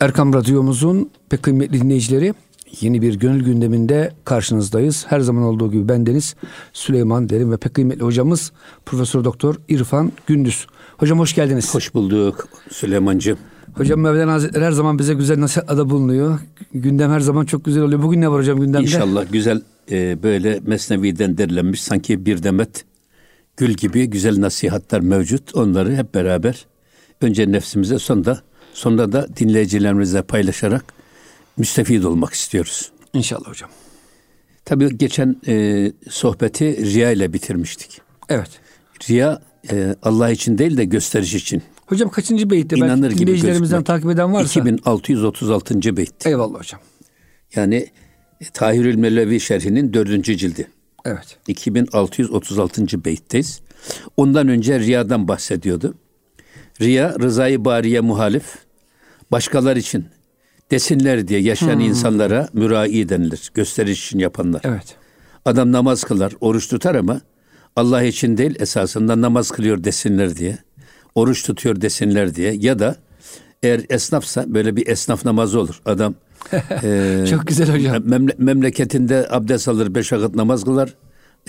Erkam Radyomuzun pek kıymetli dinleyicileri yeni bir gönül gündeminde karşınızdayız. Her zaman olduğu gibi bendeniz Süleyman Derin ve pek kıymetli hocamız Profesör Doktor İrfan Gündüz. Hocam hoş geldiniz. Hoş bulduk Süleymancığım. Hocam Mevlana Hazretleri her zaman bize güzel nasihatlerde bulunuyor. Gündem her zaman çok güzel oluyor. Bugün ne var hocam gündemde? İnşallah güzel e, böyle mesneviden derlenmiş sanki bir demet gül gibi güzel nasihatler mevcut. Onları hep beraber önce nefsimize sonra sonra da dinleyicilerimize paylaşarak müstefid olmak istiyoruz. İnşallah hocam. Tabii geçen e, sohbeti riya ile bitirmiştik. Evet. Riya e, Allah için değil de gösteriş için. Hocam kaçıncı beytte? İnanır Belki gibi dinleyicilerimizden takip eden varsa. 2636. beyt. Eyvallah hocam. Yani e, Tahirül Mevlevi şerhinin dördüncü cildi. Evet. 2636. beytteyiz. Ondan önce riyadan bahsediyordu. Riya rızayı bariye muhalif, başkalar için desinler diye yaşayan insanlara mürai denilir. Gösteriş için yapanlar. Evet. Adam namaz kılar, oruç tutar ama Allah için değil esasında namaz kılıyor desinler diye. Oruç tutuyor desinler diye ya da eğer esnafsa böyle bir esnaf namazı olur. Adam e, Çok güzel hocam. memle- memleketinde abdest alır, beş vakit namaz kılar.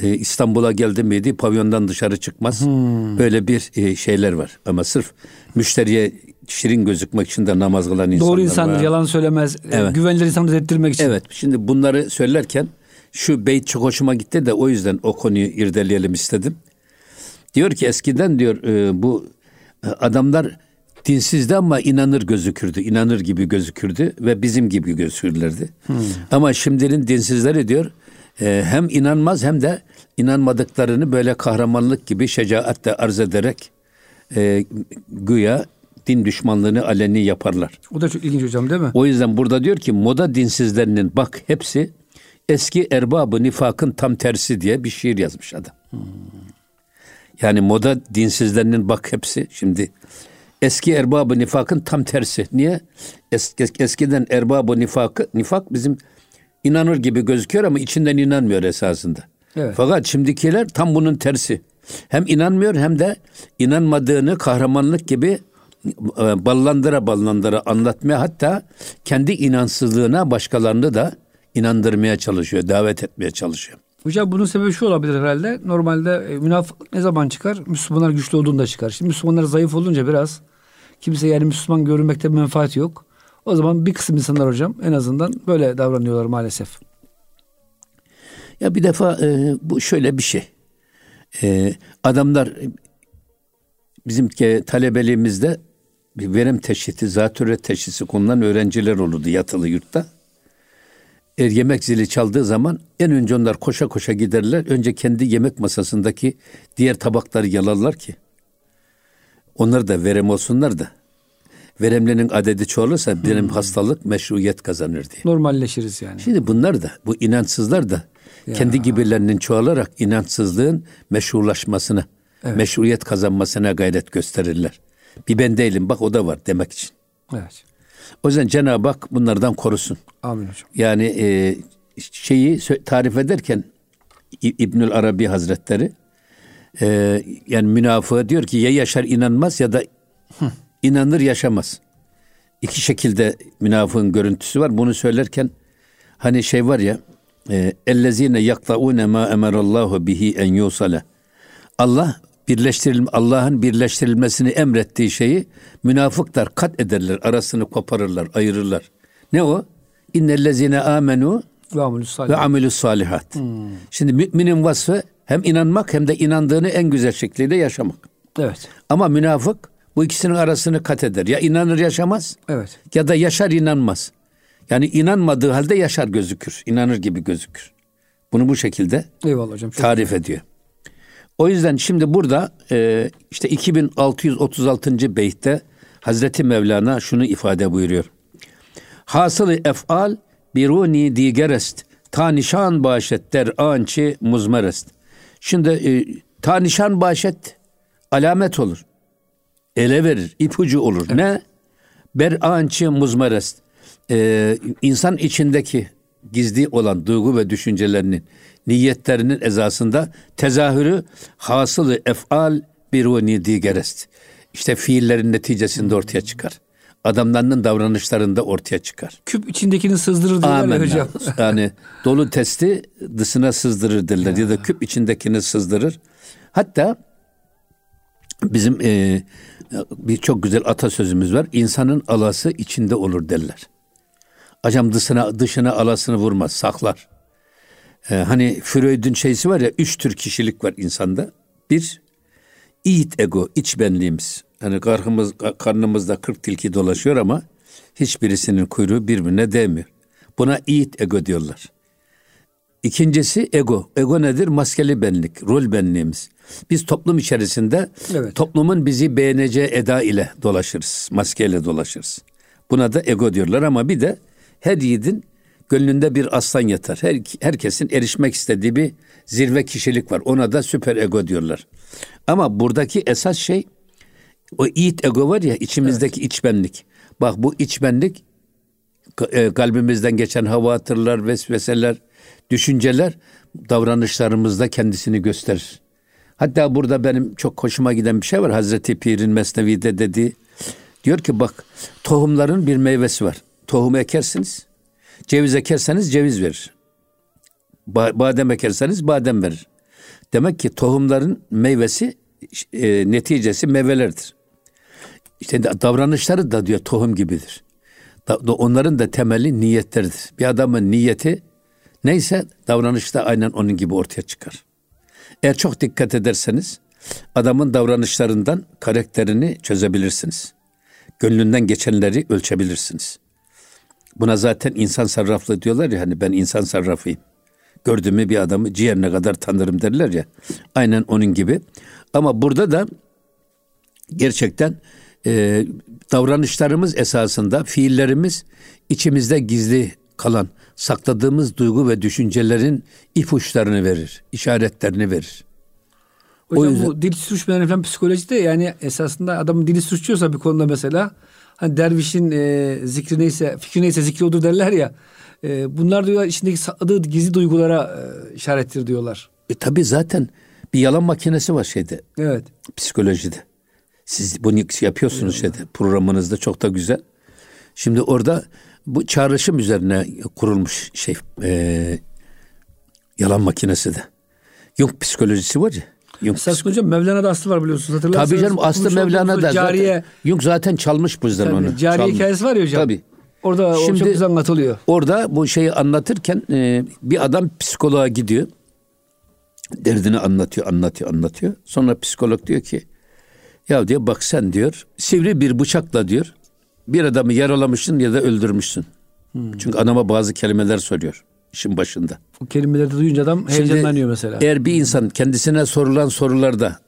E, İstanbul'a geldi miydi pavyondan dışarı çıkmaz. Hmm. Böyle bir e, şeyler var. Ama sırf müşteriye şirin gözükmek için de namaz kılan insanlar Doğru insandır, var. yalan söylemez. Evet. Güvenilir insandır ettirmek için. Evet. Şimdi bunları söylerken şu beyt çok hoşuma gitti de o yüzden o konuyu irdeleyelim istedim. Diyor ki eskiden diyor e, bu e, adamlar dinsizdi ama inanır gözükürdü. inanır gibi gözükürdü ve bizim gibi gözükürlerdi. Ama şimdinin dinsizleri diyor e, hem inanmaz hem de inanmadıklarını böyle kahramanlık gibi şecaatle arz ederek e, güya din düşmanlığını aleni yaparlar. O da çok ilginç hocam değil mi? O yüzden burada diyor ki moda dinsizlerinin bak hepsi eski erbabı nifakın tam tersi diye bir şiir yazmış adam. Yani moda dinsizlerinin bak hepsi şimdi eski erbabı nifakın tam tersi. Niye? Es, es- eskiden erbabı nifakı nifak bizim inanır gibi gözüküyor ama içinden inanmıyor esasında. Evet. Fakat şimdikiler tam bunun tersi. Hem inanmıyor hem de inanmadığını kahramanlık gibi ballandıra ballandıra anlatmaya hatta kendi inansızlığına başkalarını da inandırmaya çalışıyor, davet etmeye çalışıyor. Hocam bunun sebebi şu olabilir herhalde. Normalde e, münafık ne zaman çıkar? Müslümanlar güçlü olduğunda çıkar. Şimdi Müslümanlar zayıf olunca biraz kimse yani Müslüman görünmekte bir menfaat yok. O zaman bir kısım insanlar hocam en azından böyle davranıyorlar maalesef. Ya bir defa e, bu şöyle bir şey. E, adamlar e, bizim talebeliğimizde bir verem teşhisi, zatürre teşhisi konulan öğrenciler olurdu yatılı yurtta. Eğer yemek zili çaldığı zaman en önce onlar koşa koşa giderler. Önce kendi yemek masasındaki diğer tabakları yalarlar ki onlar da verem olsunlar da veremlerin adedi çoğalırsa benim hastalık meşruiyet kazanır diye. Normalleşiriz yani. Şimdi bunlar da bu inançsızlar da kendi gibilerinin çoğalarak inançsızlığın meşrulaşmasına, meşruiyet kazanmasına gayret gösterirler. Bir ben değilim bak o da var demek için. Evet. O yüzden Cenab-ı Hak bunlardan korusun. Amin hocam. Yani e, şeyi tarif ederken İbnül Arabi Hazretleri e, yani münafığı diyor ki ya yaşar inanmaz ya da inanır yaşamaz. İki şekilde münafığın görüntüsü var. Bunu söylerken hani şey var ya e, ellezine yaktaune ma emarallahu bihi en yusale. Allah birleştirilme Allah'ın birleştirilmesini emrettiği şeyi münafıklar kat ederler, arasını koparırlar, ayırırlar. Ne o? İnnellezine amenu Ve amelü salihat. Şimdi müminin vasfı hem inanmak hem de inandığını en güzel şekliyle yaşamak. Evet. Ama münafık bu ikisinin arasını kat eder. Ya inanır yaşamaz Evet. ya da yaşar inanmaz. Yani inanmadığı halde yaşar gözükür. İnanır gibi gözükür. Bunu bu şekilde Eyvallah hocam. Tarif ediyor. O yüzden şimdi burada e, işte 2636. beytte Hazreti Mevlana şunu ifade buyuruyor. Hasılı efal biruni digerest ta nişan başet der ançi muzmerest. Şimdi e, ta nişan başet alamet olur. Ele verir, ipucu olur. Ne? Ber ançi muzmerest. Ee, insan içindeki gizli olan duygu ve düşüncelerinin, niyetlerinin ezasında tezahürü hasılı efal biruni digerest. İşte fiillerin neticesinde ortaya çıkar. adamlarının davranışlarında ortaya çıkar. Küp içindekini sızdırır diyorlar ya hocam. Yani dolu testi dışına sızdırır derler ya. da küp içindekini sızdırır. Hatta bizim e, bir çok güzel atasözümüz var. İnsanın alası içinde olur derler. Acam dışına dışına alasını vurmaz, saklar. E, hani Freud'un şeysi var ya, üç tür kişilik var insanda. Bir, id ego, iç benliğimiz. Hani karnımız, karnımızda kırk tilki dolaşıyor ama hiçbirisinin kuyruğu birbirine değmiyor. Buna id ego diyorlar. İkincisi ego. Ego nedir? Maskeli benlik, rol benliğimiz. Biz toplum içerisinde Evet. toplumun bizi beğeneceği eda ile dolaşırız. Maskeyle dolaşırız. Buna da ego diyorlar ama bir de her yiğidin gönlünde bir aslan yatar. Her, herkesin erişmek istediği bir zirve kişilik var. Ona da süper ego diyorlar. Ama buradaki esas şey o yiğit ego var ya içimizdeki iç benlik. Bak bu iç benlik ka- e, kalbimizden geçen havahatırlar, vesveseler, düşünceler davranışlarımızda kendisini gösterir. Hatta burada benim çok hoşuma giden bir şey var. Hazreti Pir'in Mesnevi'de dediği. Diyor ki bak tohumların bir meyvesi var. Tohum ekersiniz. Ceviz ekerseniz ceviz verir. Ba- badem ekerseniz badem verir. Demek ki tohumların meyvesi e, neticesi meyvelerdir. İşte da- davranışları da diyor tohum gibidir. Da- da- onların da temeli niyetlerdir. Bir adamın niyeti neyse davranışı da aynen onun gibi ortaya çıkar. Eğer çok dikkat ederseniz adamın davranışlarından karakterini çözebilirsiniz. Gönlünden geçenleri ölçebilirsiniz. Buna zaten insan sarraflı diyorlar ya hani ben insan sarrafıyım. Gördüğümü bir adamı ciğerine kadar tanırım derler ya. Aynen onun gibi. Ama burada da gerçekten e, davranışlarımız esasında fiillerimiz içimizde gizli kalan sakladığımız duygu ve düşüncelerin ipuçlarını verir, işaretlerini verir. O Hocam yüzden- bu dil sürçmeleri falan psikolojide yani esasında adamın dili sürçüyorsa bir konuda mesela hani dervişin e, zikri neyse fikri neyse zikri odur derler ya. E, bunlar diyor içindeki sakladığı gizli duygulara e, işarettir diyorlar. E tabi zaten bir yalan makinesi var şeyde, Evet. psikolojide. Siz bunu yapıyorsunuz şeyde, programınızda çok da güzel. Şimdi orada bu çağrışım üzerine kurulmuş şey, e, yalan makinesi de. Jung psikolojisi var ya. Jung Esasında hocam Mevlana'da aslı var biliyorsunuz hatırlarsanız. Tabii canım aslı okumuş Mevlana olduğumuz da Cariye, zaten. Jung zaten çalmış tabii, onu. cariye Çalmış. hikayesi var ya hocam. Tabii. Orada Şimdi- çok güzel anlatılıyor. Orada bu şeyi anlatırken e, bir adam psikoloğa gidiyor. Derdini anlatıyor, anlatıyor, anlatıyor. Sonra psikolog diyor ki ya diyor bak sen diyor sivri bir bıçakla diyor bir adamı yaralamışsın ya da öldürmüşsün. Çünkü adama bazı kelimeler soruyor işin başında. O kelimeleri duyunca adam Şimdi heyecanlanıyor mesela. Eğer bir insan kendisine sorulan sorularda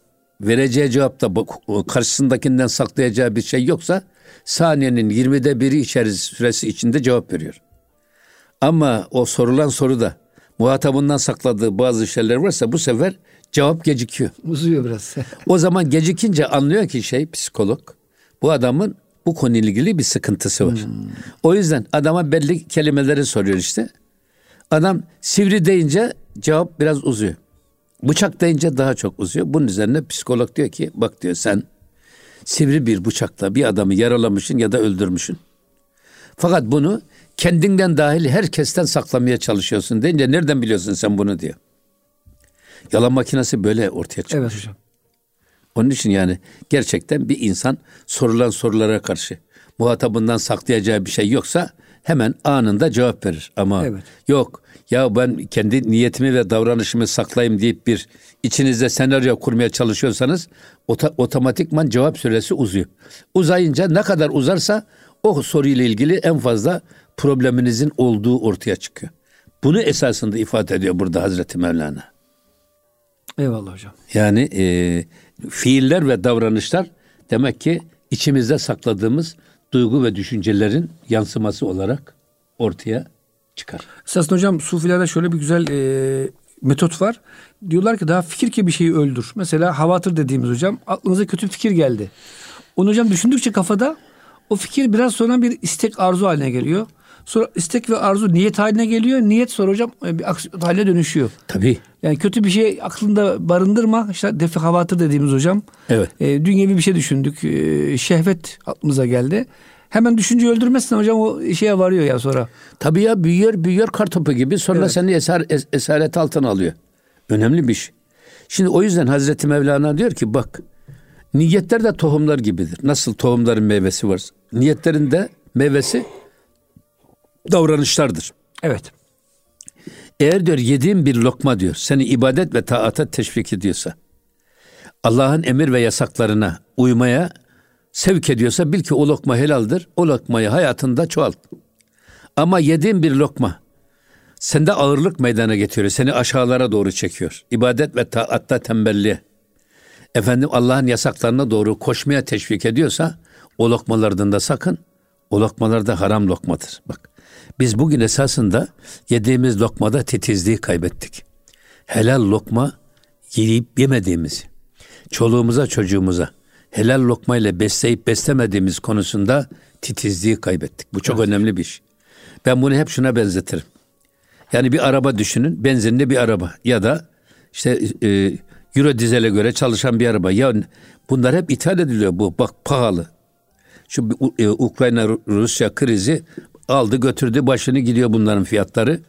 vereceği cevapta bu- karşısındakinden saklayacağı bir şey yoksa saniyenin 20'de biri içeris süresi içinde cevap veriyor. Ama o sorulan soruda muhatabından sakladığı bazı şeyler varsa bu sefer cevap gecikiyor. Uzuyor biraz. O zaman gecikince anlıyor ki şey psikolog bu adamın bu konuyla ilgili bir sıkıntısı var. O yüzden adama belli kelimeleri soruyor işte. Adam sivri deyince cevap biraz uzuyor. Bıçak deyince daha çok uzuyor. Bunun üzerine psikolog diyor ki bak diyor sen sivri bir bıçakla bir adamı yaralamışsın ya da öldürmüşsün. Fakat bunu kendinden dahil herkesten saklamaya çalışıyorsun deyince nereden biliyorsun sen bunu diyor. Yalan makinesi böyle ortaya çıkıyor. evet hocam. Onun için yani gerçekten bir insan sorulan sorulara karşı muhatabından saklayacağı bir şey yoksa hemen anında cevap verir. Ama Evet. yok ya ben kendi niyetimi ve davranışımı saklayayım deyip bir içinizde senaryo kurmaya çalışıyorsanız ota- otomatikman cevap süresi uzuyor. Uzayınca ne kadar uzarsa o soruyla ilgili en fazla probleminizin olduğu ortaya çıkıyor. Bunu esasında ifade ediyor burada Hazreti Mevlana. Eyvallah hocam. Yani e, fiiller ve davranışlar demek ki içimizde sakladığımız duygu ve düşüncelerin yansıması olarak ortaya çıkar. Esasında hocam Sufilerde şöyle bir güzel e, metot var. Diyorlar ki daha fikir ki bir şeyi öldür. Mesela havatır dediğimiz hocam aklınıza kötü fikir geldi. Onu hocam düşündükçe kafada o fikir biraz sonra bir istek arzu haline geliyor. Sonra istek ve arzu niyet haline geliyor. Niyet sonra hocam e, bir aksiyon haline dönüşüyor. Tabii. Yani kötü bir şey aklında barındırma. İşte defi havatır dediğimiz hocam. Evet. E, dünyevi bir şey düşündük. E, şehvet aklımıza geldi. Hemen düşünceyi öldürmezsin hocam o şeye varıyor ya sonra. Tabii ya büyüyor büyüyor kartopu gibi sonra Evet. seni eser, es- esaret altına alıyor. Önemli bir şey. Şimdi o yüzden Hazreti Mevlana diyor ki bak niyetler de tohumlar gibidir. Nasıl tohumların meyvesi var. Niyetlerin de meyvesi davranışlardır. Evet. Eğer diyor yediğin bir lokma diyor seni ibadet ve taata teşvik ediyorsa Allah'ın emir ve yasaklarına uymaya sevk ediyorsa bil ki o lokma helaldir. O lokmayı hayatında çoğalt. Ama yediğin bir lokma sende ağırlık meydana getiriyor. Seni aşağılara doğru çekiyor. İbadet ve taatta tembelliğe. Efendim Allah'ın yasaklarına doğru koşmaya teşvik ediyorsa o lokmalardan da sakın. O lokmalar da haram lokmadır. Bak biz bugün esasında yediğimiz lokmada titizliği kaybettik. Helal lokma yiyip yemediğimizi, çoluğumuza çocuğumuza helal lokmayla besleyip beslemediğimiz konusunda titizliği kaybettik. Bu çok önemli bir şey. Ben bunu hep şuna benzetirim. Yani bir araba düşünün, benzinli bir araba ya da işte e, Euro dizele göre çalışan bir araba. Ya bunlar hep ithal ediliyor bu. Bak pahalı. Şu e, Ukrayna Rusya krizi aldı götürdü başını gidiyor bunların fiyatları.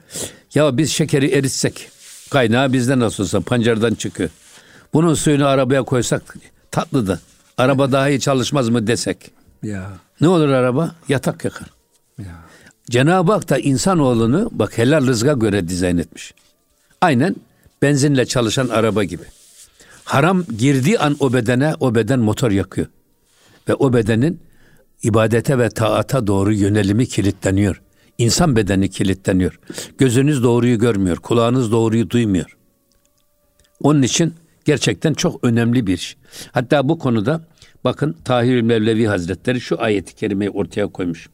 Ya biz şekeri eritsek kaynağı bizden nasıl olsa pancardan çıkıyor. Bunun suyunu arabaya koysak tatlı da araba daha iyi çalışmaz mı desek. Ya. Ne olur araba? Yatak yakar. Ya. Cenab-ı Hak da insanoğlunu bak helal rızka göre dizayn etmiş. Aynen benzinle çalışan araba gibi. Haram girdiği an o bedene o beden motor yakıyor. Ve o bedenin ibadete ve taata doğru yönelimi kilitleniyor. İnsan bedeni kilitleniyor. Gözünüz doğruyu görmüyor, kulağınız doğruyu duymuyor. Onun için gerçekten çok önemli bir iş. Hatta bu konuda bakın Tahir Mevlevi Hazretleri şu ayeti kerimeyi ortaya koymuş.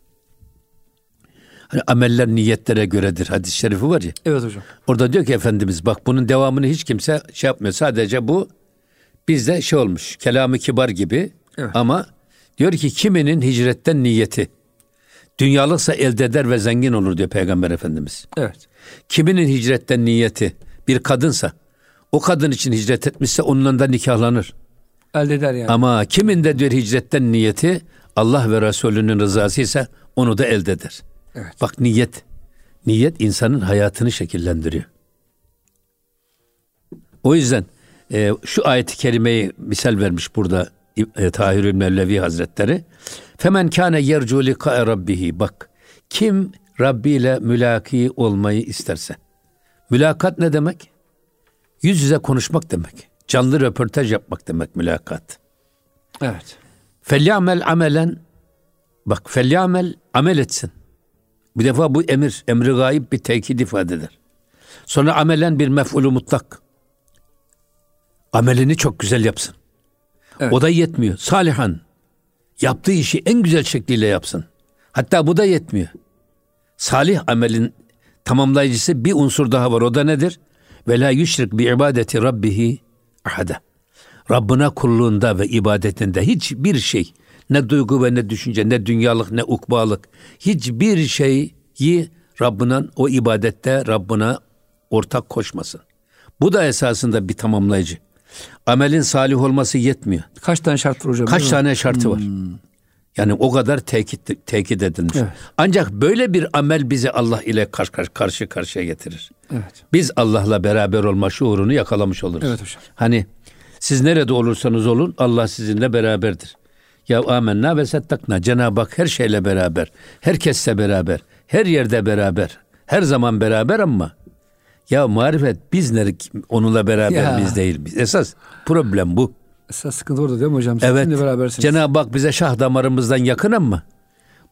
Hani ameller niyetlere göredir hadis-i şerifi var ya. Evet hocam. Orada diyor ki Efendimiz bak bunun devamını hiç kimse şey yapmıyor. Sadece bu bizde şey olmuş kelamı kibar gibi Evet. ama diyor ki kiminin hicretten niyeti dünyalıksa elde eder ve zengin olur diyor Peygamber Efendimiz. Evet. Kiminin hicretten niyeti bir kadınsa o kadın için hicret etmişse onunla da nikahlanır. Elde eder yani. Ama kimin de diyor hicretten niyeti Allah ve Resulünün rızası ise onu da elde eder. Evet. Bak niyet. Niyet insanın hayatını şekillendiriyor. O yüzden e, şu ayet-i kerimeyi misal vermiş burada Tahirül Mevlevi Hazretleri. Femen kâne yercu likâe rabbihi. Bak kim Rabbi ile mülaki olmayı isterse. Mülakat ne demek? Yüz yüze konuşmak demek. Canlı röportaj yapmak demek mülakat. Evet. Felyamel amelen bak felyamel amel etsin. Bir defa bu emir, emri gayip bir tekit ifade eder. Sonra amelen bir mef'ulü mutlak. Amelini çok güzel yapsın. Evet. O da yetmiyor. Salihan. Yaptığı işi en güzel şekliyle yapsın. Hatta bu da yetmiyor. Salih amelin tamamlayıcısı bir unsur daha var. O da nedir? Ve la yüşrik bi ibadeti rabbihi ahada. Rabbına kulluğunda ve ibadetinde hiçbir şey ne duygu ve ne düşünce ne dünyalık ne ukbalık hiçbir şeyi Rabbına o ibadette Rabbına ortak koşmasın. Bu da esasında bir tamamlayıcı. Amelin salih olması yetmiyor. Kaç tane şart var hocam? Kaç tane şartı var? Yani o kadar tekit, tekit edilmiş. Evet. Ancak böyle bir amel bizi Allah ile karşı, karşı karşıya getirir. Evet. Biz Allah'la beraber olma şuurunu yakalamış oluruz. Evet hocam. Hani siz nerede olursanız olun Allah sizinle beraberdir. Ya amenna ve settakna. Cenab-ı Hak her şeyle beraber. Herkesle beraber. Her yerde beraber. Her zaman beraber ama ya marifet biz nerede onunla beraber Ya. biz değil. Biz. Esas problem bu. Esas sıkıntı orada değil mi hocam? Siz Evet. berabersiniz. Cenab-ı Hak bize şah damarımızdan yakın ama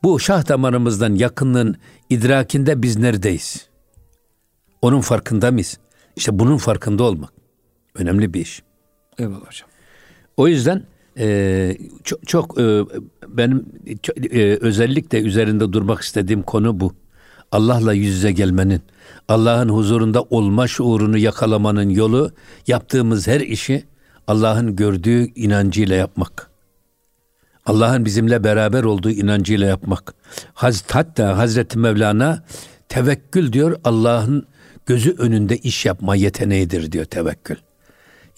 bu şah damarımızdan yakınlığın idrakinde biz neredeyiz? Onun farkında mıyız? İşte bunun farkında olmak önemli bir iş. Eyvallah hocam. O yüzden e, çok, çok e, benim çok, e, özellikle üzerinde durmak istediğim konu bu. Allah'la yüz yüze gelmenin, Allah'ın huzurunda olma şuurunu yakalamanın yolu yaptığımız her işi Allah'ın gördüğü inancıyla yapmak. Allah'ın bizimle beraber olduğu inancıyla yapmak. Hatta Hazreti Mevlana tevekkül diyor Allah'ın gözü önünde iş yapma yeteneğidir diyor tevekkül.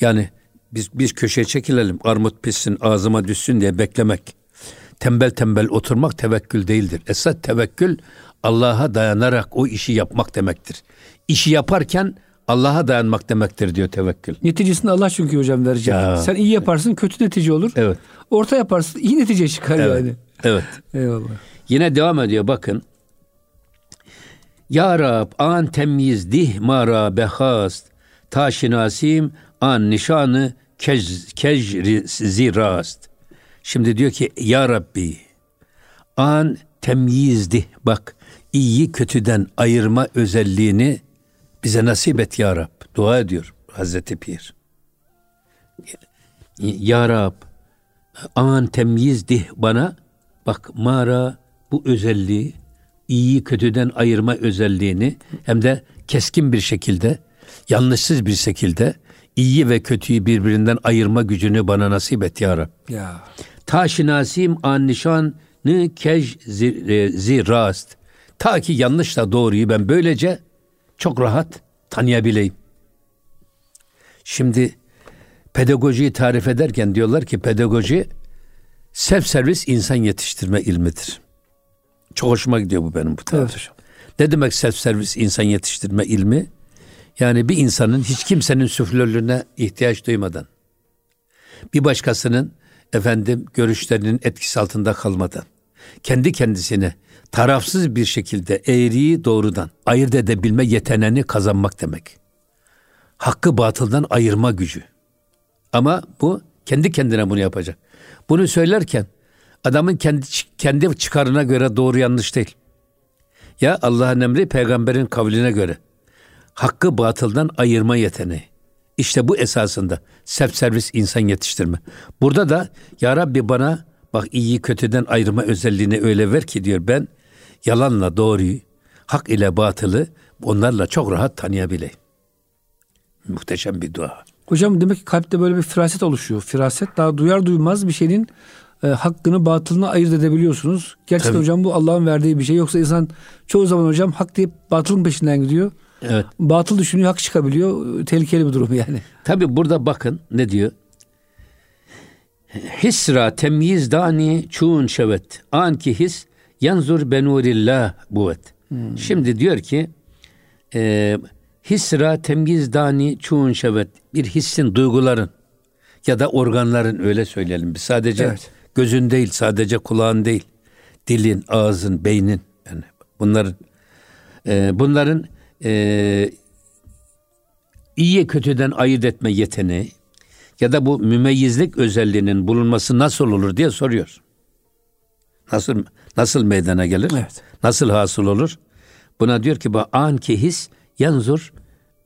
Yani biz biz köşeye çekilelim armut pişsin ağzıma düşsün diye beklemek. Tembel tembel oturmak tevekkül değildir. Esas tevekkül Allah'a dayanarak o işi yapmak demektir. İşi yaparken Allah'a dayanmak demektir diyor tevekkül. Neticesini Allah çünkü hocam verecek. Ya. Sen iyi yaparsın kötü netice olur. Evet. Orta yaparsın iyi netice çıkar Evet. yani. Evet. Eyvallah. Yine devam ediyor bakın. Ya Rab an temyiz dih mara behast taşinasim an nişanı kej, kejri rast. Şimdi diyor ki Ya Rabbi an temyizdi bak iyi kötüden ayırma özelliğini bize nasip et ya Rab. Dua ediyor Hazreti Pir. Ya Rab an temyizdih bana bak mara bu özelliği iyi kötüden ayırma özelliğini hem de keskin bir şekilde yanlışsız bir şekilde iyi ve kötüyü birbirinden ayırma gücünü bana nasip et ya Rab. Ya. Taşinasim an nişanı kej e, zirast. Ta ki yanlışla doğruyu ben böylece çok rahat tanıyabileyim. Şimdi pedagojiyi tarif ederken diyorlar ki pedagoji self servis insan yetiştirme ilmidir. Çok hoşuma gidiyor bu benim bu tarif. Evet. Ne demek self servis insan yetiştirme ilmi? Yani bir insanın hiç kimsenin süflörlüğüne ihtiyaç duymadan, bir başkasının efendim görüşlerinin etkisi altında kalmadan, kendi kendisine tarafsız bir şekilde eğriyi doğrudan ayırt edebilme yeteneğini kazanmak demek. Hakkı batıldan ayırma gücü. Ama bu kendi kendine bunu yapacak. Bunu söylerken adamın kendi kendi çıkarına göre doğru yanlış değil. Ya Allah'ın emri peygamberin kavline göre. Hakkı batıldan ayırma yeteneği. İşte bu esasında self servis insan yetiştirme. Burada da ya Rabbi bana bak iyi kötüden ayırma özelliğini öyle ver ki diyor ben yalanla doğruyu, hak ile batılı onlarla çok rahat tanıyabileyim. Muhteşem bir dua. Hocam demek ki kalpte böyle bir firaset oluşuyor. Firaset daha duyar duymaz bir şeyin e, hakkını batılını ayırt edebiliyorsunuz. Gerçekten Tabii. hocam bu Allah'ın verdiği bir şey. Yoksa insan çoğu zaman hocam hak deyip batılın peşinden gidiyor. Evet. Batıl düşünüyor hak çıkabiliyor. Tehlikeli bir durum yani. Tabi burada bakın ne diyor? Hisra temyiz dani çuğun şevet. Anki his yanzur benurillah buvet. Şimdi diyor ki e, hisra temyiz dani çuğun şevet. Bir hissin, duyguların ya da organların öyle söyleyelim. Biz sadece Evet. gözün değil, sadece kulağın değil. Dilin, ağzın, beynin. Yani bunların e, bunların e, iyiye kötüden ayırt etme yeteneği ya da bu mümeyyizlik özelliğinin bulunması nasıl olur diye soruyor. Nasıl nasıl meydana gelir? Evet. Nasıl hasıl olur? Buna diyor ki bu an ki his yanzur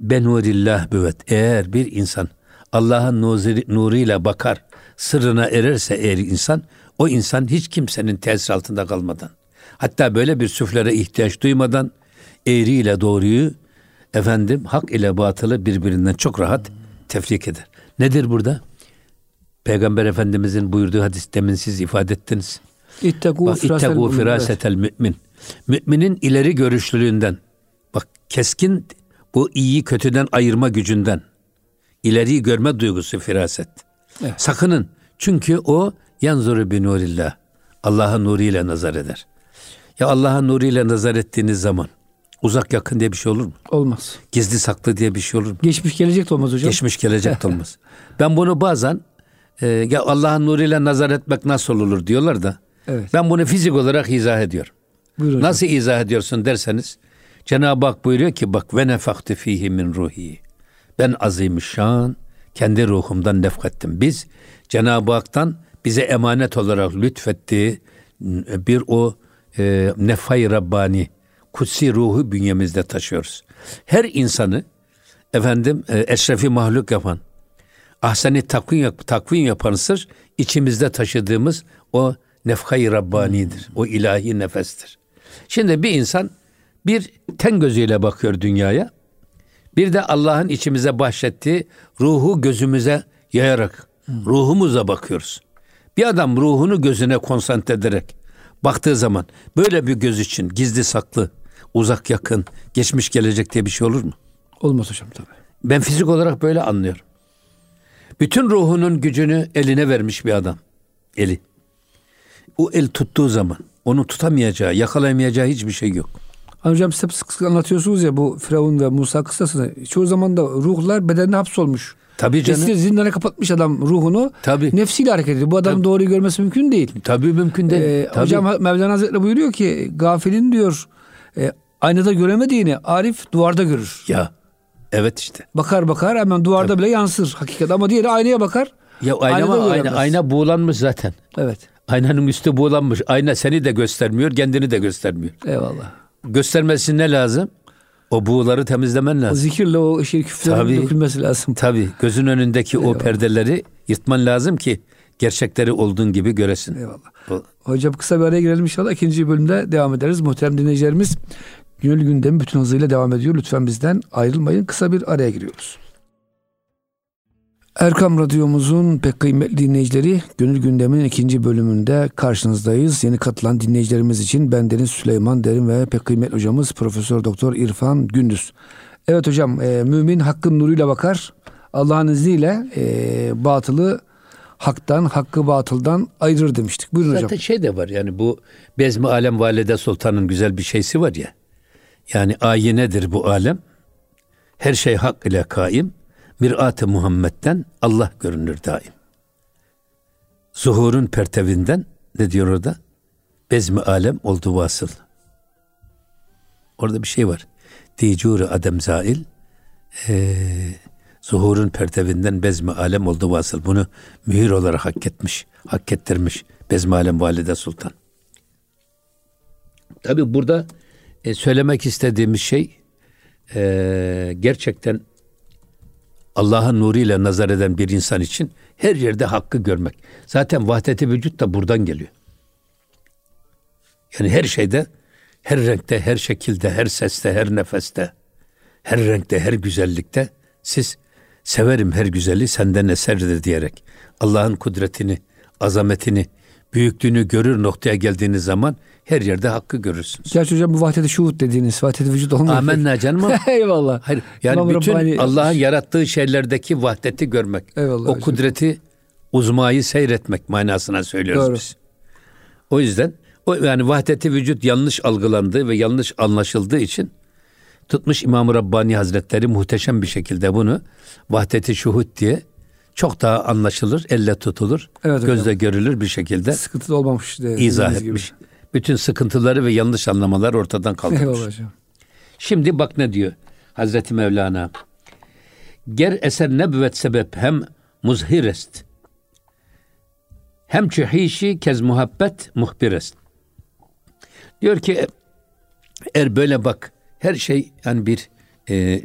benurillah büvet. Eğer bir insan Allah'ın nuruyla bakar, sırrına ererse eğer insan, o insan hiç kimsenin tesir altında kalmadan, hatta böyle bir süflere ihtiyaç duymadan, eğriyle doğruyu, efendim hak ile batılı birbirinden çok rahat tefrik eder. Nedir burada? Peygamber Efendimizin buyurduğu hadis demin siz ifade ettiniz. İttegû mümin. firasetel mümin. Müminin ileri görüşlülüğünden. Bak keskin bu iyi kötüden ayırma gücünden. İleriyi görme duygusu firaset. Evet. Sakının. Çünkü o yanzuru bi nurillah. Allah'ın nuruyla nazar eder. Ya Allah'ın nuruyla nazar ettiğiniz zaman uzak yakın diye bir şey olur mu? Olmaz. Gizli saklı diye bir şey olur mu? Geçmiş gelecek de olmaz hocam. Geçmiş gelecek de olmaz. Ben bunu bazen e, ya Allah'ın nuruyla nazar etmek nasıl olur diyorlar da Evet. ben bunu fizik olarak izah ediyorum. Hocam. Nasıl izah ediyorsun derseniz Cenab-ı Hak buyuruyor ki bak ve nefaktu fihi min ruhi. Ben azimüşşan kendi ruhumdan nefkettim. Biz Cenab-ı Hak'tan bize emanet olarak lütfettiği bir o e, nefay Rabbani kutsi ruhu bünyemizde taşıyoruz. Her insanı efendim e, eşrefi mahluk yapan, ahseni takvim, yap, takvim yapan sır içimizde taşıdığımız o nefhay Rabbani'dir. O ilahi nefestir. Şimdi bir insan bir ten gözüyle bakıyor dünyaya. Bir de Allah'ın içimize bahşettiği ruhu gözümüze yayarak ruhumuza bakıyoruz. Bir adam ruhunu gözüne konsantre ederek baktığı zaman böyle bir göz için gizli saklı, uzak yakın, geçmiş gelecek diye bir şey olur mu? Olmaz hocam tabii. Ben fizik olarak böyle anlıyorum. Bütün ruhunun gücünü eline vermiş bir adam. Eli. o el tuttuğu zaman onu tutamayacağı, yakalayamayacağı hiçbir şey yok. Hocam siz sık sık anlatıyorsunuz ya bu Firavun ve Musa kıssasını. Çoğu zaman da ruhlar bedenine hapsolmuş. Tabii canım. Kesin zindana kapatmış adam ruhunu. Tabii. Nefsiyle hareket ediyor. Bu adam Tabii. doğruyu görmesi mümkün değil. Tabii mümkün değil. Ee, Tabii. hocam Mevlana Hazretleri buyuruyor ki gafilin diyor e, aynada göremediğini Arif duvarda görür. ya evet işte. Bakar bakar hemen duvarda bile yansır hakikat ama diğeri aynaya bakar. Ya ayna ama ayna, ayna buğulanmış zaten. Evet. Aynanın üstü buğulanmış. Ayna seni de göstermiyor, kendini de göstermiyor. Eyvallah. Göstermesi ne lazım? O buğuları temizlemen O lazım. zikirle o şey küflerin Tabii. dökülmesi lazım. Tabii gözün önündeki o Eyvallah. perdeleri yırtman lazım ki gerçekleri olduğun gibi göresin. Eyvallah. Bu- Hocam kısa bir araya girelim inşallah. İkinci bölümde devam ederiz. Muhterem dinleyicilerimiz Gönül gündemi bütün hızıyla devam ediyor. Lütfen bizden ayrılmayın. Kısa bir araya giriyoruz. Erkam Radyomuzun pek kıymetli dinleyicileri Gönül Gündemi'nin ikinci bölümünde karşınızdayız. Yeni katılan dinleyicilerimiz için ben Deniz Süleyman Derin ve pek kıymetli hocamız Profesör Doktor İrfan Gündüz. Evet hocam e, mümin hakkın nuruyla bakar. Allah'ın izniyle e, batılı haktan, hakkı batıldan ayırır demiştik. Buyurun Zaten hocam. şey de var yani bu Bezmi Alem Valide Sultan'ın güzel bir şeysi var ya. Yani ayinedir bu alem. Her şey hak ile kaim. Mirat-ı Muhammed'den Allah görünür daim. Zuhurun pertevinden ne diyor orada? Bezmi alem oldu vasıl. Orada bir şey var. Dicuri adem zail. Ee, zuhurun pertevinden bezmi alem oldu vasıl. Bunu mühür olarak hak etmiş, hak ettirmiş Bezmi Alem Valide Sultan. Tabi burada e, söylemek istediğimiz şey e, gerçekten Allah'ın nuruyla nazar eden bir insan için her yerde hakkı görmek. Zaten vahdeti vücut da buradan geliyor. Yani her şeyde, her renkte, her şekilde, her seste, her nefeste, her renkte, her güzellikte siz severim her güzeli senden eserdir diyerek Allah'ın kudretini, azametini, büyüklüğünü görür noktaya geldiğiniz zaman her yerde hakkı görürsünüz. Gerçi hocam bu vahdeti şuhud dediğiniz vahdeti vücut olmuyor. Amenna canım. Eyvallah. Hayır, yani İmam bütün Rabbani- Allah'ın yarattığı şeylerdeki vahdeti görmek. Eyvallah o hocam. kudreti uzmayı seyretmek manasına söylüyoruz Doğru. biz. O yüzden o yani vahdeti vücut yanlış algılandığı ve yanlış anlaşıldığı için tutmuş İmam-ı Rabbani Hazretleri muhteşem bir şekilde bunu vahdeti şuhud diye çok daha anlaşılır, elle tutulur, Evet hocam. gözle görülür bir şekilde Sıkıntı da olmamış. De, izah dediğiniz gibi. etmiş. Bütün sıkıntıları ve yanlış anlamalar ortadan. Eyvallah hocam. Şimdi bak ne diyor Hazreti Mevlana. Ger eser nebüvet sebep hem muzhir est. Hem çühişi kez muhabbet muhbir est. Diyor ki eğer böyle bak her şey yani bir e,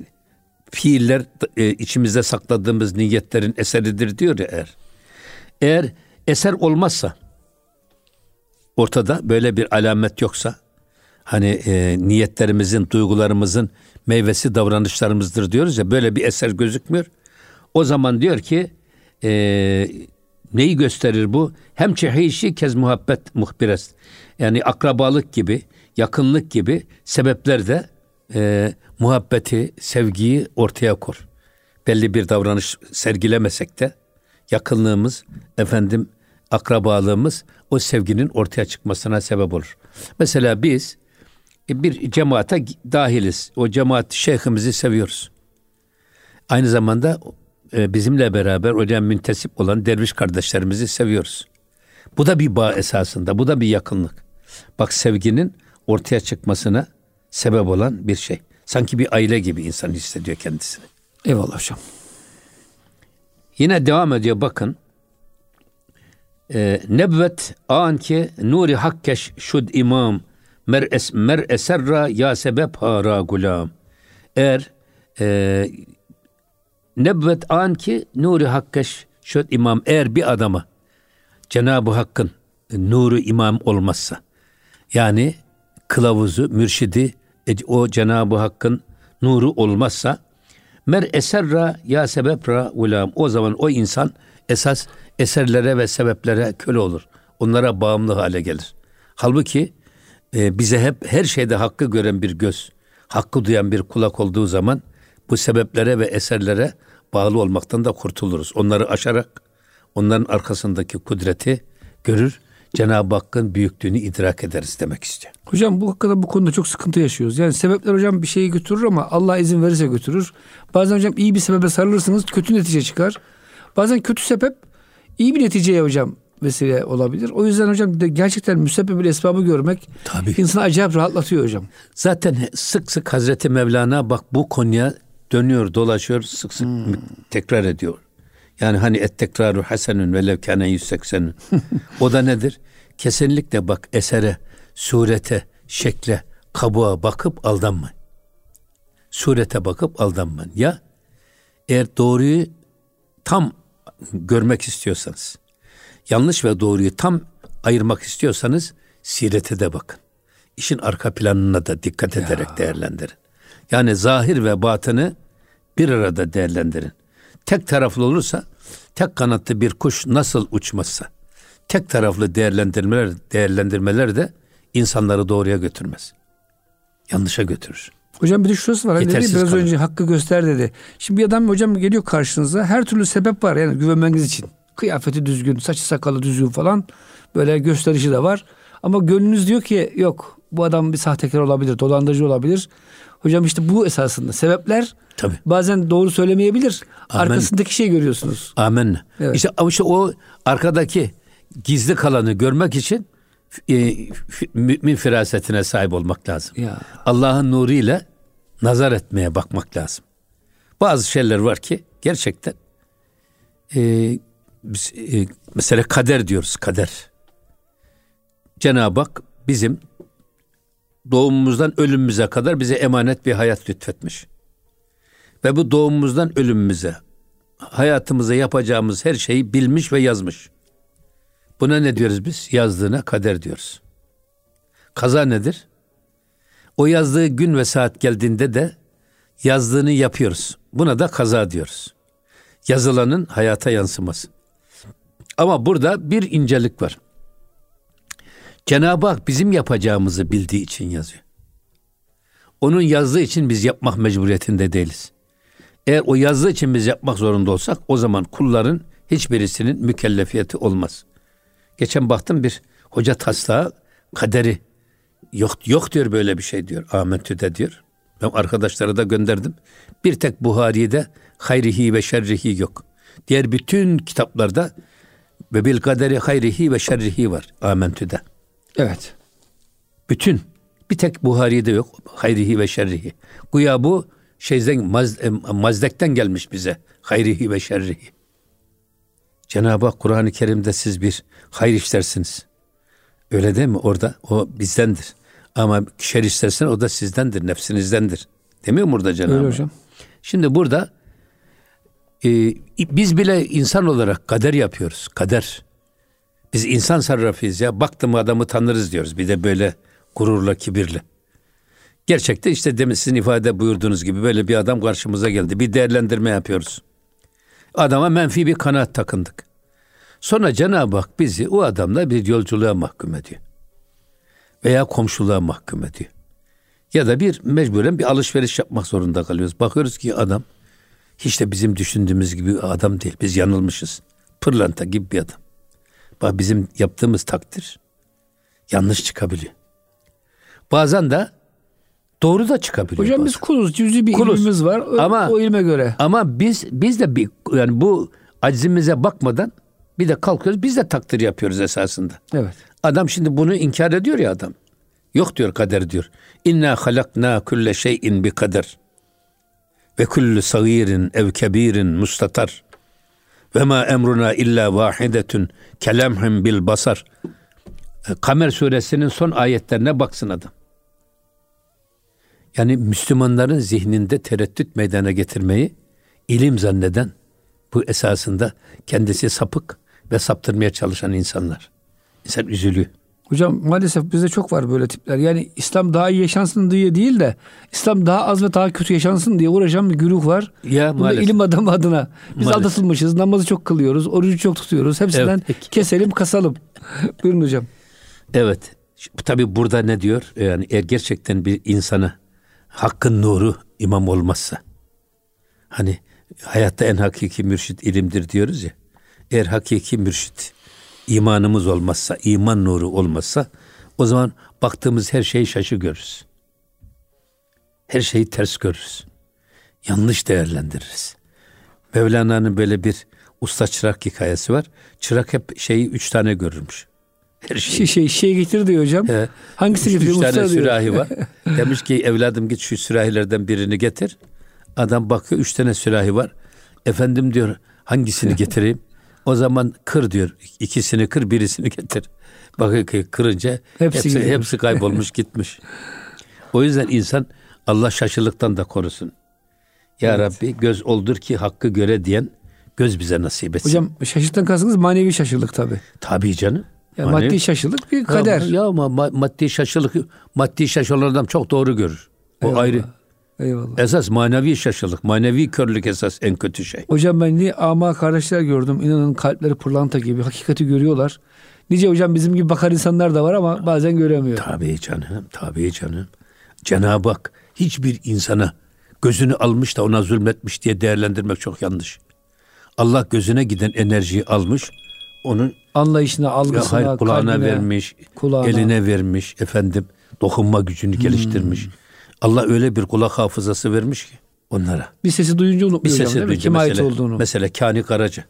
fiiller e, içimizde sakladığımız niyetlerin eseridir diyor ya eğer. Eğer eser olmazsa ortada böyle bir alamet yoksa hani e, niyetlerimizin, duygularımızın meyvesi davranışlarımızdır diyoruz ya böyle bir eser gözükmüyor. O zaman diyor ki e, neyi gösterir bu? Hem çehişi kez muhabbet muhbires. Yani akrabalık gibi, yakınlık gibi sebepler de e, muhabbeti, sevgiyi ortaya kor. Belli bir davranış sergilemesek de yakınlığımız, efendim akrabalığımız o sevginin ortaya çıkmasına sebep olur. Mesela biz e, bir cemaate dahiliz. O cemaat şeyhimizi seviyoruz. Aynı zamanda e, bizimle beraber oraya müntesip olan derviş kardeşlerimizi seviyoruz. Bu da bir bağ esasında, bu da bir yakınlık. Bak sevginin ortaya çıkmasına sebep olan bir şey. Sanki bir aile gibi insan hissediyor kendisini. Eyvallah hocam. Yine devam ediyor bakın. Ee, nebvet an ki nuri hakkeş şud imam mer, es, mer eserra ya sebep hara gulam. Eğer e, nebvet an ki nuri hakkeş şud imam eğer bir adama Cenab-ı Hakk'ın nuru imam olmazsa yani kılavuzu, mürşidi o Cenab-ı Hakk'ın nuru olmazsa mer eserra ya sebepra ulam o zaman o insan esas eserlere ve sebeplere köle olur. Onlara bağımlı hale gelir. Halbuki e, bize hep her şeyde hakkı gören bir göz, hakkı duyan bir kulak olduğu zaman bu sebeplere ve eserlere bağlı olmaktan da kurtuluruz. Onları aşarak onların arkasındaki kudreti görür. Cenab-ı Hakk'ın büyüklüğünü idrak ederiz demek istiyor. Hocam bu hakikaten bu konuda çok sıkıntı yaşıyoruz. Yani sebepler hocam bir şeyi götürür ama Allah izin verirse götürür. Bazen hocam iyi bir sebebe sarılırsınız kötü netice çıkar. Bazen kötü sebep iyi bir neticeye hocam vesile olabilir. O yüzden hocam gerçekten müsebbebil esbabı görmek Tabii. insanı acayip rahatlatıyor hocam. Zaten sık sık Hazreti Mevlana bak bu konuya dönüyor dolaşıyor sık sık tekrar ediyor. Yani hani et tekraru hasenün velev kâne 180'ün. o da nedir? Kesinlikle bak esere, surete, şekle, kabuğa bakıp aldanmayın. Surete bakıp aldanmayın. Ya eğer doğruyu tam görmek istiyorsanız, yanlış ve doğruyu tam ayırmak istiyorsanız sirete de bakın. İşin arka planına da dikkat ederek değerlendirin. Yani zahir ve batını bir arada değerlendirin. Tek taraflı olursa, tek kanatlı bir kuş nasıl uçmazsa, tek taraflı değerlendirmeler değerlendirmeler de insanları doğruya götürmez. Yanlışa götürür. Hocam bir de şurası var. Hani dedi, Yetersiz biraz kalır. önce hakkı göster dedi. Şimdi bir adam hocam geliyor karşınıza. Her türlü sebep var yani güvenmeniz için. Kıyafeti düzgün, saçı sakalı düzgün falan. Böyle gösterişi de var. Ama gönlünüz diyor ki yok bu adam bir sahtekar olabilir, dolandırıcı olabilir. Hocam işte bu esasında sebepler Tabii. bazen doğru söylemeyebilir. Amen. Arkasındaki şey görüyorsunuz. Amenna. Evet. İşte, ama işte o arkadaki gizli kalanı görmek için e, mümin firasetine sahip olmak lazım. Ya. Allah'ın nuruyla nazar etmeye bakmak lazım. Bazı şeyler var ki gerçekten e, biz, e, mesela kader diyoruz kader. Cenab-ı Hak bizim doğumumuzdan ölümümüze kadar bize emanet bir hayat lütfetmiş. Ve bu doğumumuzdan ölümümüze hayatımıza yapacağımız her şeyi bilmiş ve yazmış. Buna ne diyoruz biz? Yazdığına kader diyoruz. Kaza nedir? O yazdığı gün ve saat geldiğinde de yazdığını yapıyoruz. Buna da kaza diyoruz. Yazılanın hayata yansıması. Ama burada bir incelik var. Cenab-ı Hak bizim yapacağımızı bildiği için yazıyor. Onun yazdığı için biz yapmak mecburiyetinde değiliz. Eğer o yazdığı için biz yapmak zorunda olsak o zaman kulların hiçbirisinin mükellefiyeti olmaz. Geçen baktım bir hoca taslağı kaderi yok yok diyor böyle bir şey diyor. Amentü'de diyor. Ben arkadaşlara da gönderdim. Bir tek Buhari'de hayrihi ve şerrihi yok. Diğer bütün kitaplarda ve bil kaderi hayrihi ve şerrihi var. Amentü'de. Evet. Bütün. Bir tek Buhari'de yok. Hayrihi ve şerrihi. Güya bu şeyden maz, e, mazdekten gelmiş bize. Hayrihi ve şerrihi. Cenab-ı Hak Kur'an-ı Kerim'de siz bir hayır işlersiniz. Öyle değil mi? Orada o bizdendir. Ama şer istersen o da sizdendir, nefsinizdendir. Demiyor mu burada Cenab-ı Hak? hocam. Şimdi burada e, biz bile insan olarak kader yapıyoruz. Kader. Biz insan sarrafıyız ya. Baktım adamı tanırız diyoruz. Bir de böyle gururla, kibirle. Gerçekte işte demin sizin ifade buyurduğunuz gibi böyle bir adam karşımıza geldi. Bir değerlendirme yapıyoruz. Adama menfi bir kanaat takındık. Sonra Cenab-ı Hak bizi o adamla bir yolculuğa mahkum ediyor. Veya komşuluğa mahkum ediyor. Ya da bir mecburen bir alışveriş yapmak zorunda kalıyoruz. Bakıyoruz ki adam hiç de bizim düşündüğümüz gibi adam değil. Biz yanılmışız. Pırlanta gibi bir adam. Bak bizim yaptığımız takdir yanlış çıkabiliyor. Bazen de doğru da çıkabiliyor. Hocam bazen. biz kuluz. Cüzi bir Kuluz. ilmimiz var. O, Ama- o ilme göre. Ama biz biz de bir yani bu aczimize bakmadan bir de kalkıyoruz biz de takdir yapıyoruz esasında. Evet. Adam şimdi bunu inkar ediyor ya adam. Yok diyor kader diyor. İnna halakna kulle şeyin bi kader. Ve kullu sagirin ev kebirin mustatar. Ve ma emruna illa vahidetun kelemhim bil basar. E, Kamer suresinin son ayetlerine baksın adam. Yani Müslümanların zihninde tereddüt meydana getirmeyi ilim zanneden bu esasında kendisi sapık ve saptırmaya çalışan insanlar. İnsan üzülüyor. Hocam maalesef bizde çok var böyle tipler. Yani İslam daha iyi yaşansın diye değil de İslam daha az ve daha kötü yaşansın diye uğraşan bir güruh var. Ya Bu da maalesef. ilim adamı adına. Biz Maalesef. aldatılmışız. Namazı çok kılıyoruz. Orucu çok tutuyoruz. Hepsinden Evet. keselim kasalım. Buyurun hocam. Evet. Tabi burada ne diyor? Yani eğer gerçekten bir insana hakkın nuru imam olmazsa hani hayatta en hakiki mürşit ilimdir diyoruz ya. Eğer hakiki mürşit imanımız olmazsa, iman nuru olmazsa o zaman baktığımız her şeyi şaşı görürüz. Her şeyi ters görürüz. Yanlış değerlendiririz. Mevlana'nın böyle bir usta çırak hikayesi var. Çırak hep şeyi üç tane görürmüş. Her şeyi. Şey, şey, şey getir diyor hocam. He. Hangisi üç, getiriyor? Üç tane sürahi var. Demiş ki evladım git şu sürahilerden birini getir. Adam bakıyor üç tane sürahi var. Efendim diyor hangisini getireyim? O zaman kır diyor. İkisini kır birisini getir. Bakıyor ki kırınca hepsi, hepsi, hepsi kaybolmuş gitmiş. O yüzden insan Allah şaşılıktan da korusun. Ya evet. Rabbi göz oldur ki hakkı göre diyen göz bize nasip etsin. Hocam şaşırtan kastınız manevi şaşırlık tabi. Tabi canım. Ya manevi... maddi şaşırlık bir kader. Ya, ya ama maddi şaşırlık maddi şaşırlık adam çok doğru görür. O Eyvallah. ayrı. Eyvallah. Esas manevi şaşılık, manevi körlük esas en kötü şey. Hocam ben niye ama kardeşler gördüm. İnanın kalpleri pırlanta gibi hakikati görüyorlar. Nice hocam bizim gibi bakar insanlar da var ama bazen göremiyor. Tabii canım, tabii canım. Cenab-ı Hak hiçbir insana gözünü almış da ona zulmetmiş diye değerlendirmek çok yanlış. Allah gözüne giden enerjiyi almış, onun anlayışına, algısına, hayır, kulağına kalbine, vermiş, kulağına. eline vermiş, efendim dokunma gücünü geliştirmiş. Hmm. Allah öyle bir kulak hafızası vermiş ki onlara. Bir sesi duyunca unutmuyor bir sesi duyunca, Kime mesela, ait olduğunu. Mesela Kani Karaca.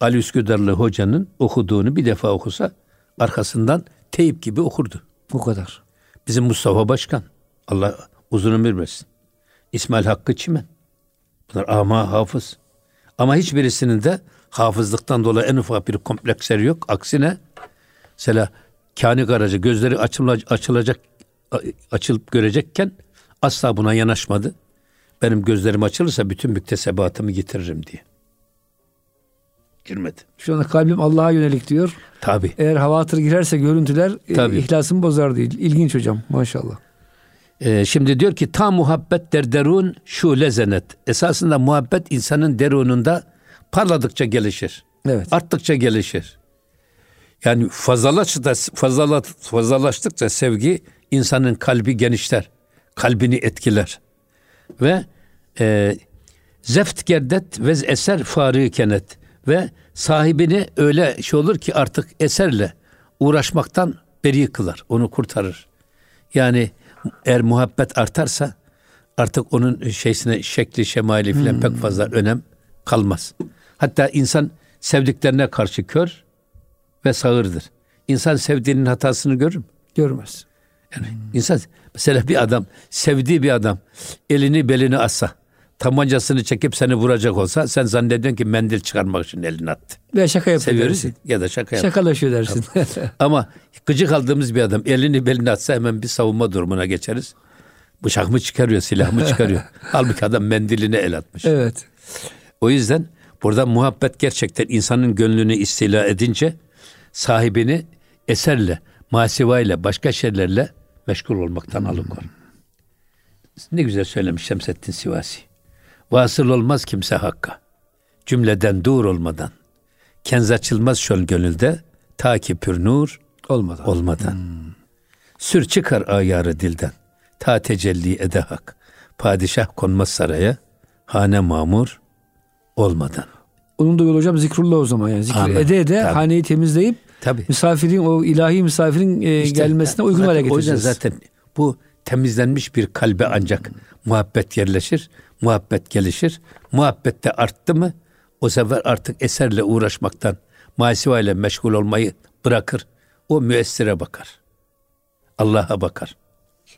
Ali Üsküdarlı hocanın okuduğunu bir defa okusa arkasından teyip gibi okurdu. Bu kadar. Bizim Mustafa Başkan. Allah uzun ömür versin. İsmail Hakkı Çimen. Bunlar ama hafız. Ama hiçbirisinin de hafızlıktan dolayı en ufak bir kompleksleri yok. Aksine mesela Kani Karaca gözleri açılacak, açılacak açılıp görecekken asla buna yanaşmadı. Benim gözlerim açılırsa bütün müktesebatımı getiririm diye. Girmedi. Şu anda kalbim Allah'a yönelik diyor. Tabi. Eğer havatır girerse görüntüler e, Tabii. ihlasımı bozar değil. İlginç hocam maşallah. Ee, şimdi diyor ki ta muhabbet der derun şu lezenet. Esasında muhabbet insanın derununda parladıkça gelişir. Evet. Arttıkça gelişir. Yani fazlalaştıkça, fazlalaştıkça sevgi insanın kalbi genişler. Kalbini etkiler. Ve e, zeft gerdet ve eser farı kenet ve sahibini öyle şey olur ki artık eserle uğraşmaktan beri kılar. Onu kurtarır. Yani eğer muhabbet artarsa artık onun şeysine şekli şemali filan hmm. pek fazla önem kalmaz. Hatta insan sevdiklerine karşı kör ve sağırdır. İnsan sevdiğinin hatasını görür mü? Görmez. Yani hmm. insan mesela bir adam sevdiği bir adam elini belini assa tabancasını çekip seni vuracak olsa sen zannediyorsun ki mendil çıkarmak için elini attı. Veya şaka yapıyor Seviyoruz dersin. Ya da şaka yapıyor. Şakalaşıyor dersin. Ama gıcık aldığımız bir adam elini belini atsa hemen bir savunma durumuna geçeriz. Bıçak mı çıkarıyor, silah mı çıkarıyor. Halbuki adam mendiline el atmış. Evet. O yüzden burada muhabbet gerçekten insanın gönlünü istila edince sahibini eserle, masivayla, başka şeylerle meşgul olmaktan alıkor. Ne güzel söylemiş Şemsettin Sivasi. Vasıl olmaz kimse hakka. Cümleden dur olmadan. Kenz açılmaz şöl gönülde. Ta ki pür nur olmadan. olmadan. Hmm. Sür çıkar ayarı dilden. Ta tecelli ede hak. Padişah konmaz saraya. Hane mamur olmadan. Onun da yolu hocam zikrullah o zaman yani. Zikir ede ede Tabii. haneyi temizleyip Tabii. misafirin o ilahi misafirin e, işte, gelmesine uygun hale getireceğiz. O yüzden zaten bu temizlenmiş bir kalbe ancak muhabbet yerleşir, muhabbet gelişir. Muhabbette arttı mı o sefer artık eserle uğraşmaktan, masiva ile meşgul olmayı bırakır. O müessire bakar. Allah'a bakar.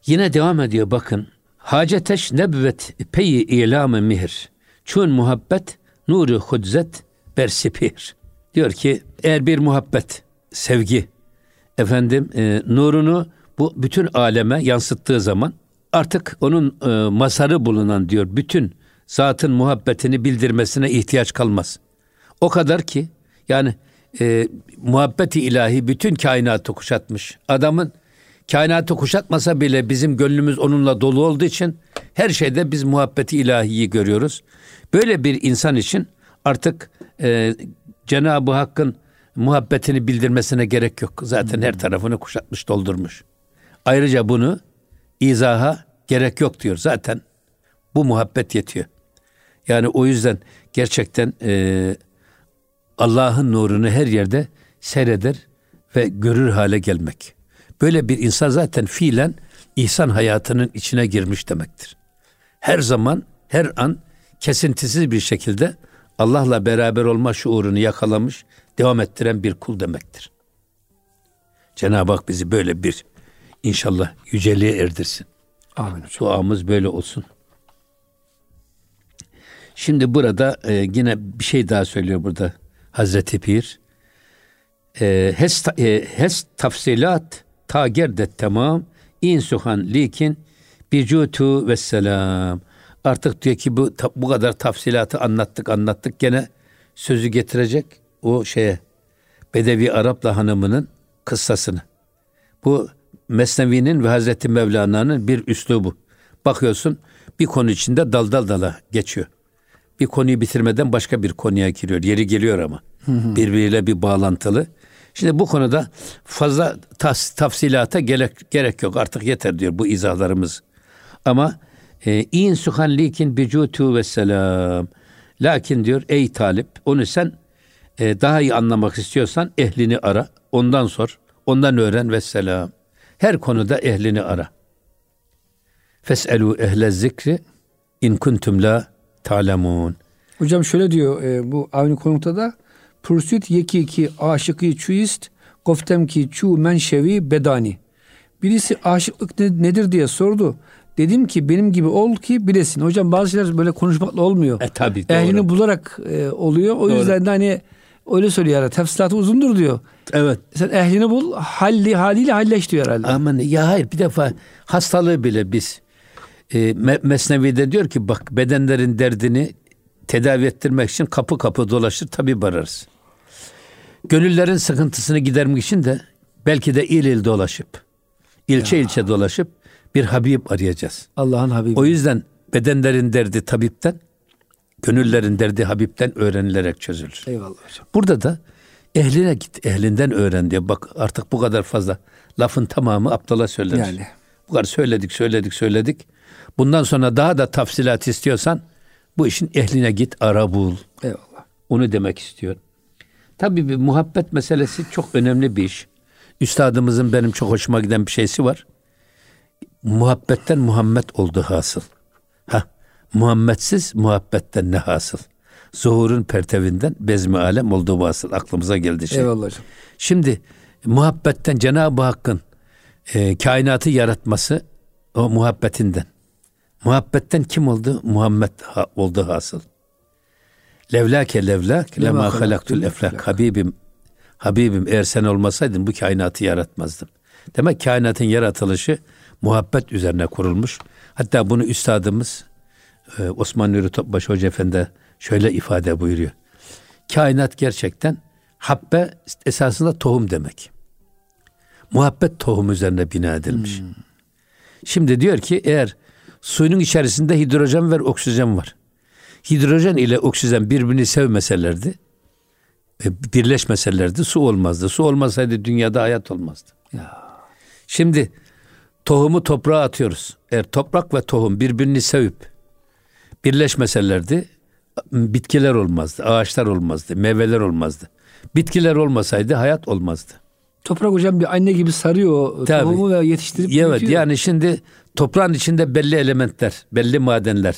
Yine devam ediyor bakın. Haceteş nebvet peyi ilamı mihir. Çun muhabbet nuru hudzet bersipir. Diyor ki eğer bir muhabbet, sevgi efendim e, nurunu bu bütün aleme yansıttığı zaman artık onun e, masarı bulunan diyor bütün zatın muhabbetini bildirmesine ihtiyaç kalmaz. O kadar ki yani e, muhabbeti ilahi bütün kainatı kuşatmış. Adamın kainatı kuşatmasa bile bizim gönlümüz onunla dolu olduğu için her şeyde biz muhabbeti ilahiyi görüyoruz. Böyle bir insan için artık e, Cenab-ı Hakk'ın muhabbetini bildirmesine gerek yok. Zaten her tarafını kuşatmış, doldurmuş. Ayrıca bunu izaha gerek yok diyor. Zaten bu muhabbet yetiyor. Yani o yüzden gerçekten e, Allah'ın nurunu her yerde seyreder ve görür hale gelmek. Böyle bir insan zaten fiilen ihsan hayatının içine girmiş demektir. Her zaman, her an kesintisiz bir şekilde Allah'la beraber olma şuurunu yakalamış, devam ettiren bir kul demektir. Cenab-ı Hak bizi böyle bir inşallah yüceliğe erdirsin. Amin. Duamız böyle olsun. Şimdi burada e, yine bir şey daha söylüyor burada Hazreti Pir. E, hes, e, hes tafsilat ta gerdet tamam insuhan likin bicutu ve selam. Artık diyor ki bu bu kadar tafsilatı anlattık anlattık gene sözü getirecek o şeye Bedevi Arapla hanımının kıssasını. Bu Mesnevi'nin ve Hazreti Mevlana'nın bir üslubu. Bakıyorsun bir konu içinde dal dal dala geçiyor. Bir konuyu bitirmeden başka bir konuya giriyor. Yeri geliyor ama. Birbiriyle bir bağlantılı. Şimdi bu konuda fazla tas, tafsilata gerek, gerek yok. Artık yeter diyor bu izahlarımız. Ama in suhan likin bicutu ve selam. Lakin diyor ey talip onu sen e, daha iyi anlamak istiyorsan ehlini ara. Ondan sor. Ondan öğren ve selam. Her konuda ehlini ara. Feselu ehle zikri in kuntum la ta'lemun. Hocam şöyle diyor e, bu aynı konukta da Pursuit yeki ki aşıkı çuist goftem ki çu menşevi bedani. Birisi aşıklık ne- nedir diye sordu. Dedim ki benim gibi ol ki bilesin. Hocam bazı şeyler böyle konuşmakla olmuyor. E tabi doğru. Ehlini bularak e, oluyor. O Doğru. yüzden de hani öyle söylüyor herhalde. Tefsilatı uzundur diyor. Evet. Sen ehlini bul, halli haliyle halleş diyor herhalde. Aman ya hayır bir defa hastalığı bile biz e, Me- Mesnevi'de diyor ki bak bedenlerin derdini tedavi ettirmek için kapı kapı dolaşır tabi ararız. Gönüllerin sıkıntısını gidermek için de belki de il il dolaşıp ilçe ilçe dolaşıp bir Habib arayacağız. Allah'ın Habibi. O yüzden bedenlerin derdi tabipten, gönüllerin derdi Habib'ten öğrenilerek çözülür. Eyvallah hocam. Burada da ehline git, ehlinden öğren diyor. Bak artık bu kadar fazla lafın tamamı aptala söylenir. Yani. Bu kadar söyledik, söyledik, söyledik. Bundan sonra daha da tafsilat istiyorsan bu işin ehline git, ara bul. Eyvallah. Onu demek istiyor. Tabii bir muhabbet meselesi çok önemli bir iş. Üstadımızın benim çok hoşuma giden bir şeysi var. Muhabbetten Muhammed oldu hasıl. Ha, Muhammedsiz muhabbetten ne hasıl? Zuhurun pertevinden bezmi alem oldu vasıl. Aklımıza geldi şey. Eyvallah hocam. Şimdi muhabbetten Cenab-ı Hakk'ın e, kainatı yaratması o muhabbetinden. Muhabbetten kim oldu? Muhammed ha- oldu hasıl. Levlake levlak Lema halaktul eflak. Habibim Habibim eğer sen olmasaydın bu kainatı yaratmazdım. Demek kainatın yaratılışı muhabbet üzerine kurulmuş. Hatta bunu üstadımız e, Osman Nuri Topbaş Hoca Efendi şöyle ifade buyuruyor. Kainat gerçekten habbe esasında tohum demek. Muhabbet tohum üzerine bina edilmiş. Şimdi diyor ki eğer suyun içerisinde hidrojen ve oksijen var. Hidrojen ile oksijen birbirini sevmeselerdi, e, birleşmeselerdi su olmazdı. Su olmasaydı dünyada hayat olmazdı. Ya. Şimdi tohumu toprağa atıyoruz. Eğer toprak ve tohum birbirini sevip birleşmeselerdi bitkiler olmazdı, ağaçlar olmazdı, meyveler olmazdı. Bitkiler olmasaydı hayat olmazdı. Toprak hocam bir anne gibi sarıyor Tabii. tohumu ve yetiştirip Evet büyütüyor. yani şimdi toprağın içinde belli elementler, belli madenler,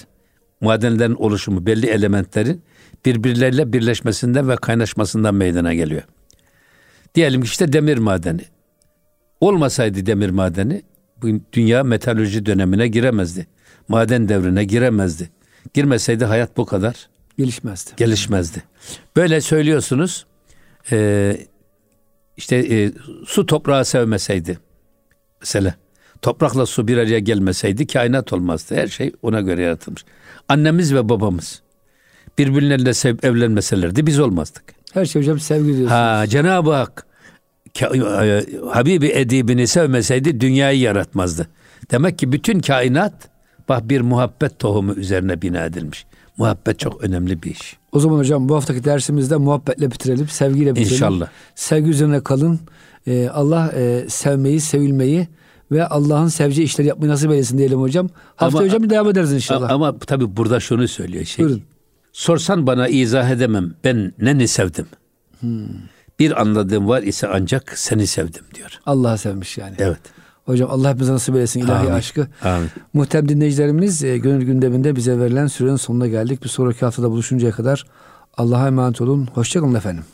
madenlerin oluşumu, belli elementlerin birbirleriyle birleşmesinden ve kaynaşmasından meydana geliyor. Diyelim ki işte demir madeni. Olmasaydı demir madeni bu dünya metalurji dönemine giremezdi. Maden devrine giremezdi. Girmeseydi hayat bu kadar gelişmezdi. gelişmezdi. Böyle söylüyorsunuz. Ee, işte e, su toprağı sevmeseydi mesela toprakla su bir araya gelmeseydi kainat olmazdı. Her şey ona göre yaratılmış. Annemiz ve babamız birbirleriyle sevip evlenmeselerdi biz olmazdık. Her şey hocam sevgi diyorsun. Ha Cenab-ı Hak e, Habibi edibini sevmeseydi dünyayı yaratmazdı. Demek ki bütün kainat bak bir muhabbet tohumu üzerine bina edilmiş. Muhabbet çok önemli bir iş. O zaman hocam bu haftaki dersimizde muhabbetle bitirelim, sevgiyle bitirelim. İnşallah. Sevgi üzerine kalın. Ee, Allah e, sevmeyi, sevilmeyi ve Allah'ın seveceği işleri yapmayı nasip eylesin diyelim hocam. Hafta Ama- hocam bir devam ederiz inşallah. A- Ama tabii burada şunu söylüyor şey. Buyurun. Sorsan bana izah edemem. Ben neni sevdim. Bir anladığım var ise ancak seni sevdim diyor. Allah'a sevmiş yani. Evet. Hocam Allah hepimize nasip eylesin ilahi Amin. aşkı. Amin. Muhterem dinleyicilerimiz e, gönül gündeminde bize verilen sürenin sonuna geldik. Bir sonraki haftada buluşuncaya kadar Allah'a emanet olun. Hoşçakalın efendim.